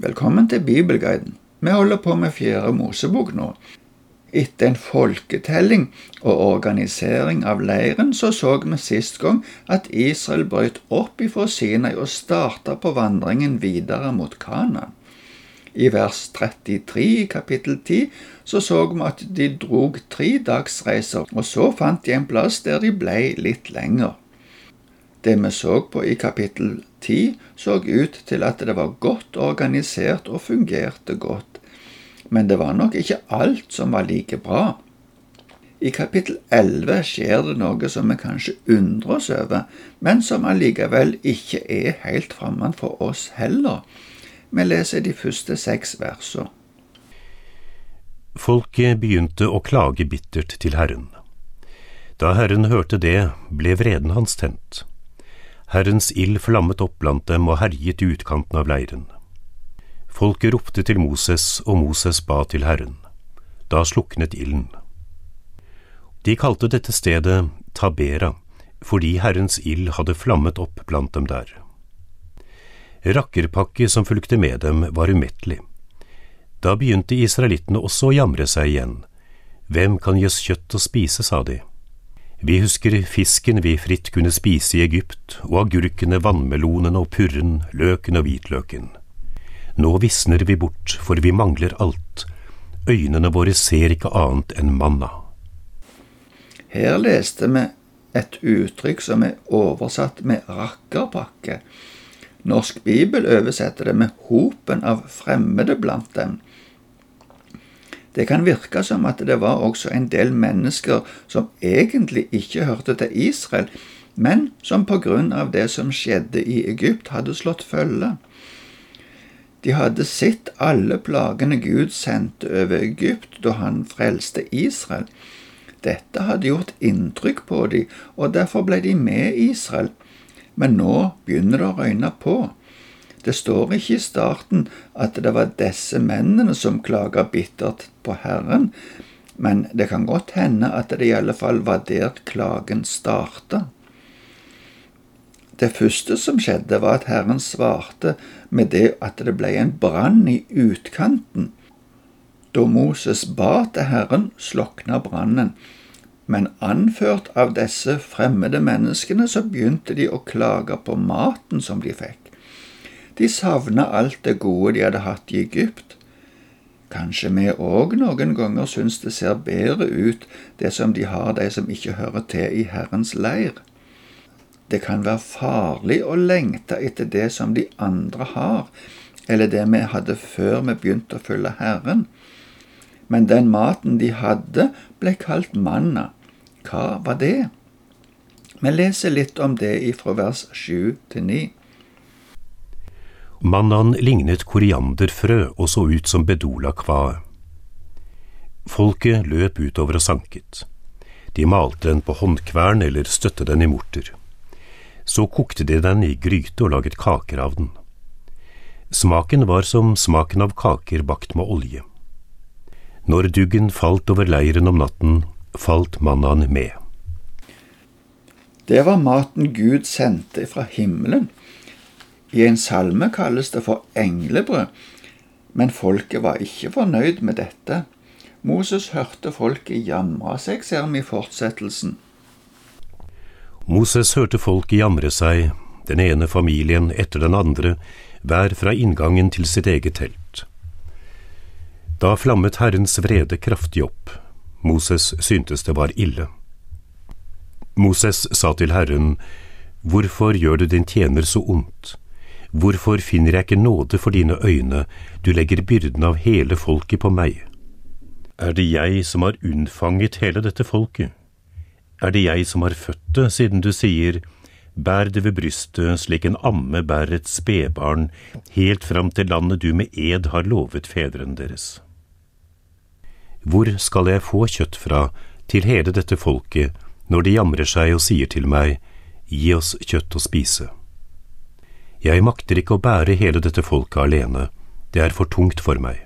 Velkommen til Bibelguiden. Vi holder på med Fjerde Mosebok nå. Etter en folketelling og organisering av leiren så så vi sist gang at Israel brøt opp ifra Sinai og starta på vandringen videre mot Kana. I vers 33 i kapittel 10 så så vi at de drog tre dagsreiser, og så fant de en plass der de ble litt lenger. Det vi så på i kapittel 10, så ut til at det var godt organisert og fungerte godt, men det var nok ikke alt som var like bra. I kapittel 11 skjer det noe som vi kanskje undrer oss over, men som allikevel ikke er helt fremmed for oss heller. Vi leser de første seks versene. Folket begynte å klage bittert til Herren. Da Herren hørte det, ble vreden hans tent. Herrens ild flammet opp blant dem og herjet i utkanten av leiren. Folket ropte til Moses, og Moses ba til Herren. Da sluknet ilden. De kalte dette stedet Tabera, fordi Herrens ild hadde flammet opp blant dem der. Rakkerpakket som fulgte med dem, var umettelig. Da begynte israelittene også å jamre seg igjen. Hvem kan gi oss kjøtt å spise, sa de. Vi husker fisken vi fritt kunne spise i Egypt, og agurkene, vannmelonene og purren, løken og hvitløken. Nå visner vi bort, for vi mangler alt. Øynene våre ser ikke annet enn manna. Her leste vi et uttrykk som er oversatt med rakkerpakke. Norsk bibel oversetter det med hopen av fremmede blant dem. Det kan virke som at det var også en del mennesker som egentlig ikke hørte til Israel, men som på grunn av det som skjedde i Egypt, hadde slått følge. De hadde sett alle plagene Gud sendte over Egypt da han frelste Israel. Dette hadde gjort inntrykk på dem, og derfor ble de med Israel. Men nå begynner det å røyne på. Det står ikke i starten at det var disse mennene som klaga bittert på Herren, men det kan godt hende at det i alle fall var der klagen starta. Det første som skjedde, var at Herren svarte med det at det ble en brann i utkanten. Da Moses ba til Herren, slokna brannen, men anført av disse fremmede menneskene så begynte de å klage på maten som de fikk. De savna alt det gode de hadde hatt i Egypt. Kanskje vi òg noen ganger syns det ser bedre ut det som de har, de som ikke hører til i Herrens leir. Det kan være farlig å lengte etter det som de andre har, eller det vi hadde før vi begynte å følge Herren. Men den maten de hadde, ble kalt manna. Hva var det? Vi leser litt om det ifra vers 7 til 9. Mannan lignet korianderfrø og så ut som bedola bedolakvaet. Folket løp utover og sanket. De malte den på håndkvern eller støtte den i morter. Så kokte de den i gryte og laget kaker av den. Smaken var som smaken av kaker bakt med olje. Når duggen falt over leiren om natten, falt mannaen med. Det var maten Gud sendte fra himmelen i en salme kalles det for englebrød, men folket var ikke fornøyd med dette. Moses hørte folket jamre seg, ser vi i fortsettelsen. Moses hørte folket jamre seg, den ene familien etter den andre, hver fra inngangen til sitt eget telt. Da flammet Herrens vrede kraftig opp. Moses syntes det var ille. Moses sa til Herren, Hvorfor gjør du din tjener så ondt? Hvorfor finner jeg ikke nåde for dine øyne, du legger byrden av hele folket på meg? Er det jeg som har unnfanget hele dette folket? Er det jeg som har født det, siden du sier, bær det ved brystet slik en amme bærer et spedbarn, helt fram til landet du med ed har lovet fedrene deres? Hvor skal jeg få kjøtt fra til hele dette folket når de jamrer seg og sier til meg, gi oss kjøtt å spise? Jeg makter ikke å bære hele dette folket alene, det er for tungt for meg.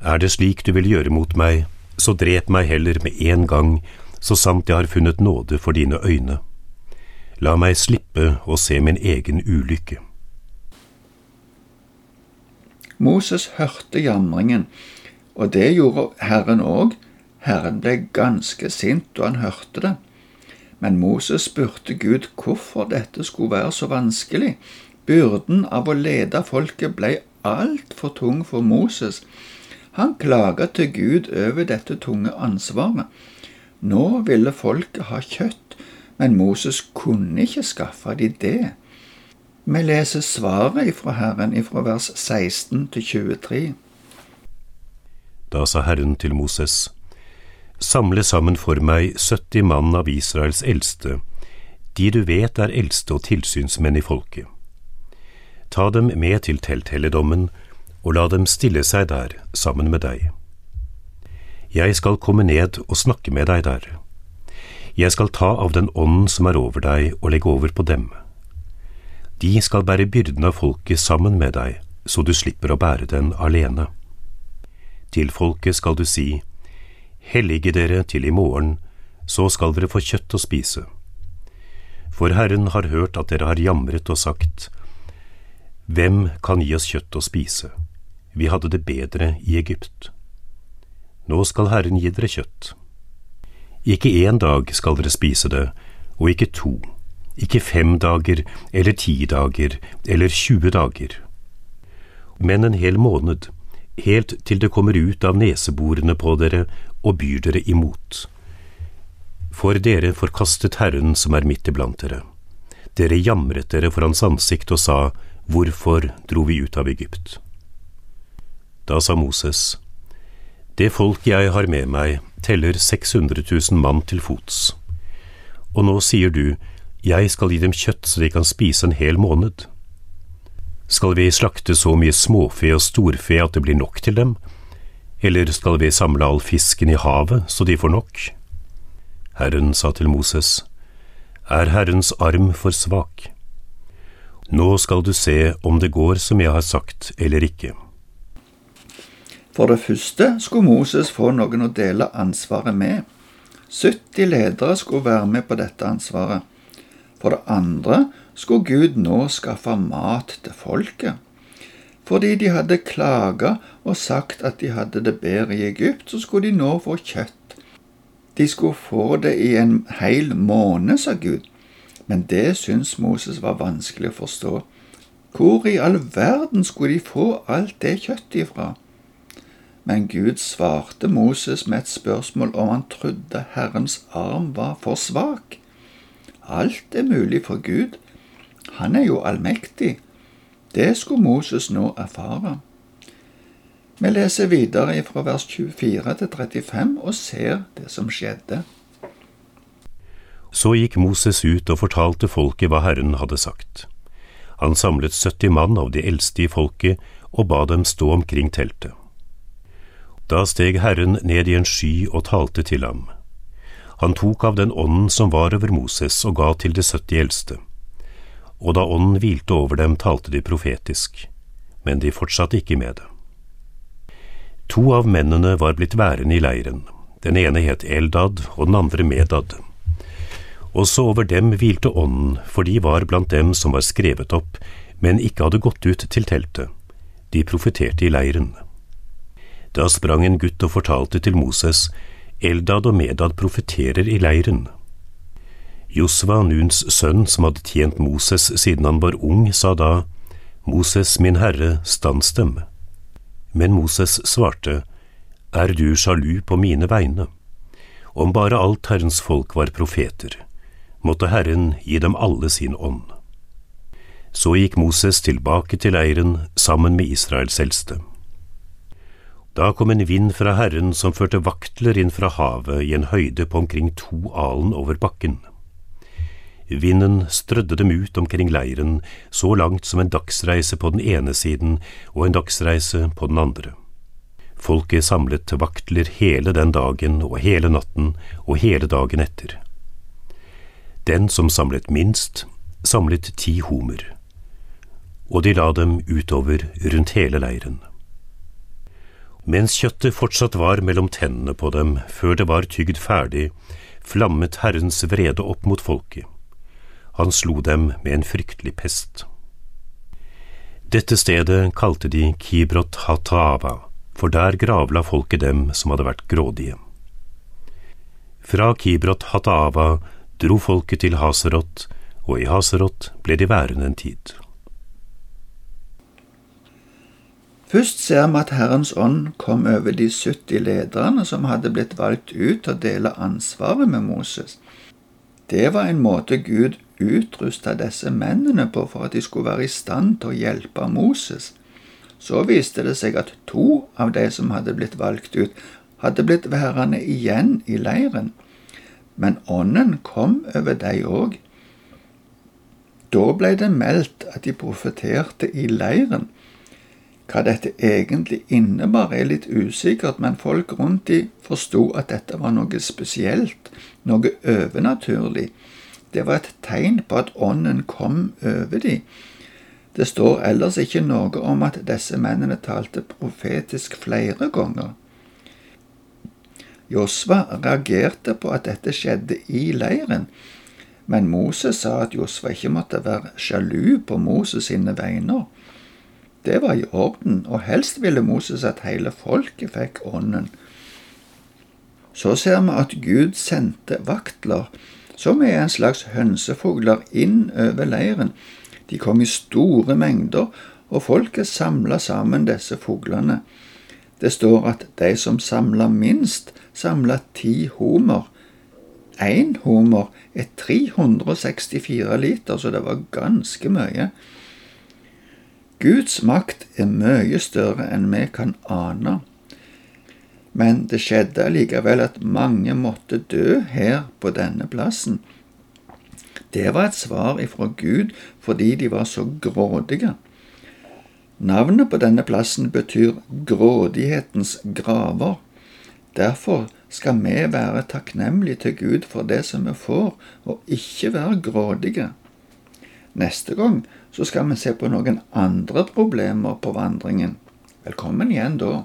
Er det slik du vil gjøre mot meg, så drep meg heller med en gang, så sant jeg har funnet nåde for dine øyne. La meg slippe å se min egen ulykke. Moses hørte jamringen, og det gjorde Herren òg. Herren ble ganske sint da han hørte det. Men Moses spurte Gud hvorfor dette skulle være så vanskelig. Byrden av å lede folket ble altfor tung for Moses. Han klaga til Gud over dette tunge ansvaret. Nå ville folket ha kjøtt, men Moses kunne ikke skaffe de det. Vi leser svaret ifra Herren ifra vers 16 til 23. Da sa Herren til Moses, Samle sammen for meg 70 mann av Israels eldste, de du vet er eldste og tilsynsmenn i folket. Ta dem med til telthelligdommen og la dem stille seg der sammen med deg. Jeg skal komme ned og snakke med deg der. Jeg skal ta av den ånden som er over deg og legge over på dem. De skal bære byrden av folket sammen med deg, så du slipper å bære den alene. Til folket skal du si, Hellige dere til i morgen, så skal dere få kjøtt å spise. For Herren har hørt at dere har jamret og sagt, Hvem kan gi oss kjøtt å spise? Vi hadde det bedre i Egypt. Nå skal Herren gi dere kjøtt. Ikke én dag skal dere spise det, og ikke to, ikke fem dager eller ti dager eller tjue dager, men en hel måned, helt til det kommer ut av neseborene på dere og byr dere imot. For dere forkastet Herren som er midt iblant dere. Dere jamret dere for hans ansikt og sa, Hvorfor dro vi ut av Egypt? Da sa Moses, Det folk jeg har med meg, teller 600 000 mann til fots. Og nå sier du, Jeg skal gi dem kjøtt så de kan spise en hel måned. Skal vi slakte så mye småfe og storfe at det blir nok til dem? Eller skal vi samle all fisken i havet så de får nok? Herren sa til Moses, Er Herrens arm for svak? Nå skal du se om det går som jeg har sagt eller ikke. For det første skulle Moses få noen å dele ansvaret med. 70 ledere skulle være med på dette ansvaret. For det andre skulle Gud nå skaffe mat til folket. Fordi de hadde klaga og sagt at de hadde det bedre i Egypt, så skulle de nå få kjøtt. De skulle få det i en hel måned, sa Gud. Men det syntes Moses var vanskelig å forstå. Hvor i all verden skulle de få alt det kjøttet ifra? Men Gud svarte Moses med et spørsmål om han trodde Herrens arm var for svak. Alt er mulig for Gud. Han er jo allmektig. Det skulle Moses nå erfare. Vi leser videre fra vers 24 til 35 og ser det som skjedde. Så gikk Moses ut og fortalte folket hva Herren hadde sagt. Han samlet 70 mann av de eldste i folket og ba dem stå omkring teltet. Da steg Herren ned i en sky og talte til ham. Han tok av den ånden som var over Moses og ga til de 70 eldste og da ånden hvilte over dem, talte de profetisk, men de fortsatte ikke med det. To av mennene var blitt værende i leiren, den ene het Eldad og den andre Medad. Også over dem hvilte ånden, for de var blant dem som var skrevet opp, men ikke hadde gått ut til teltet. De profeterte i leiren. Da sprang en gutt og fortalte til Moses, Eldad og Medad profeterer i leiren. Josva, Nuns sønn, som hadde tjent Moses siden han var ung, sa da, Moses, min herre, stans dem. Men Moses svarte, Er du sjalu på mine vegne? Om bare alt Herrens folk var profeter, måtte Herren gi dem alle sin ånd. Så gikk Moses tilbake til leiren sammen med Israels eldste. Da kom en vind fra Herren som førte vaktler inn fra havet i en høyde på omkring to alen over bakken. Vinden strødde dem ut omkring leiren, så langt som en dagsreise på den ene siden og en dagsreise på den andre. Folket samlet vaktler hele den dagen og hele natten og hele dagen etter. Den som samlet minst, samlet ti homer, og de la dem utover rundt hele leiren. Mens kjøttet fortsatt var mellom tennene på dem før det var tygd ferdig, flammet Herrens vrede opp mot folket han slo dem med en fryktelig pest. Dette stedet kalte de Kibrot Hatava, for der gravla folket dem som hadde vært grådige. Fra Kibrot Hatava dro folket til Haserot, og i Haserot ble de værende en tid. Først ser vi at Herrens ånd kom over de 70 lederne som hadde blitt valgt ut til å dele ansvaret med Moses. Det var en måte Gud utrusta disse mennene på for at de skulle være i stand til å hjelpe Moses. Så viste det seg at to av de som hadde blitt valgt ut, hadde blitt værende igjen i leiren. Men ånden kom over de òg. Da ble det meldt at de profeterte i leiren. Hva dette egentlig innebar, er litt usikkert, men folk rundt de forsto at dette var noe spesielt, noe overnaturlig. Det var et tegn på at ånden kom over dem. Det står ellers ikke noe om at disse mennene talte profetisk flere ganger. Josva reagerte på at dette skjedde i leiren, men Moses sa at Josva ikke måtte være sjalu på Moses sine vegne. Det var i orden, og helst ville Moses at hele folket fikk ånden. Så ser vi at Gud sendte vaktler, som er en slags hønsefugler, inn over leiren de kom i store mengder, og folket samla sammen disse fuglene. Det står at de som samla minst, samla ti homer. Én homer er 364 liter, så det var ganske mye. Guds makt er mye større enn vi kan ane. Men det skjedde allikevel at mange måtte dø her på denne plassen. Det var et svar ifra Gud fordi de var så grådige. Navnet på denne plassen betyr grådighetens graver. Derfor skal vi være takknemlige til Gud for det som vi får, og ikke være grådige. Neste gang så skal vi se på noen andre problemer på vandringen. Velkommen igjen da.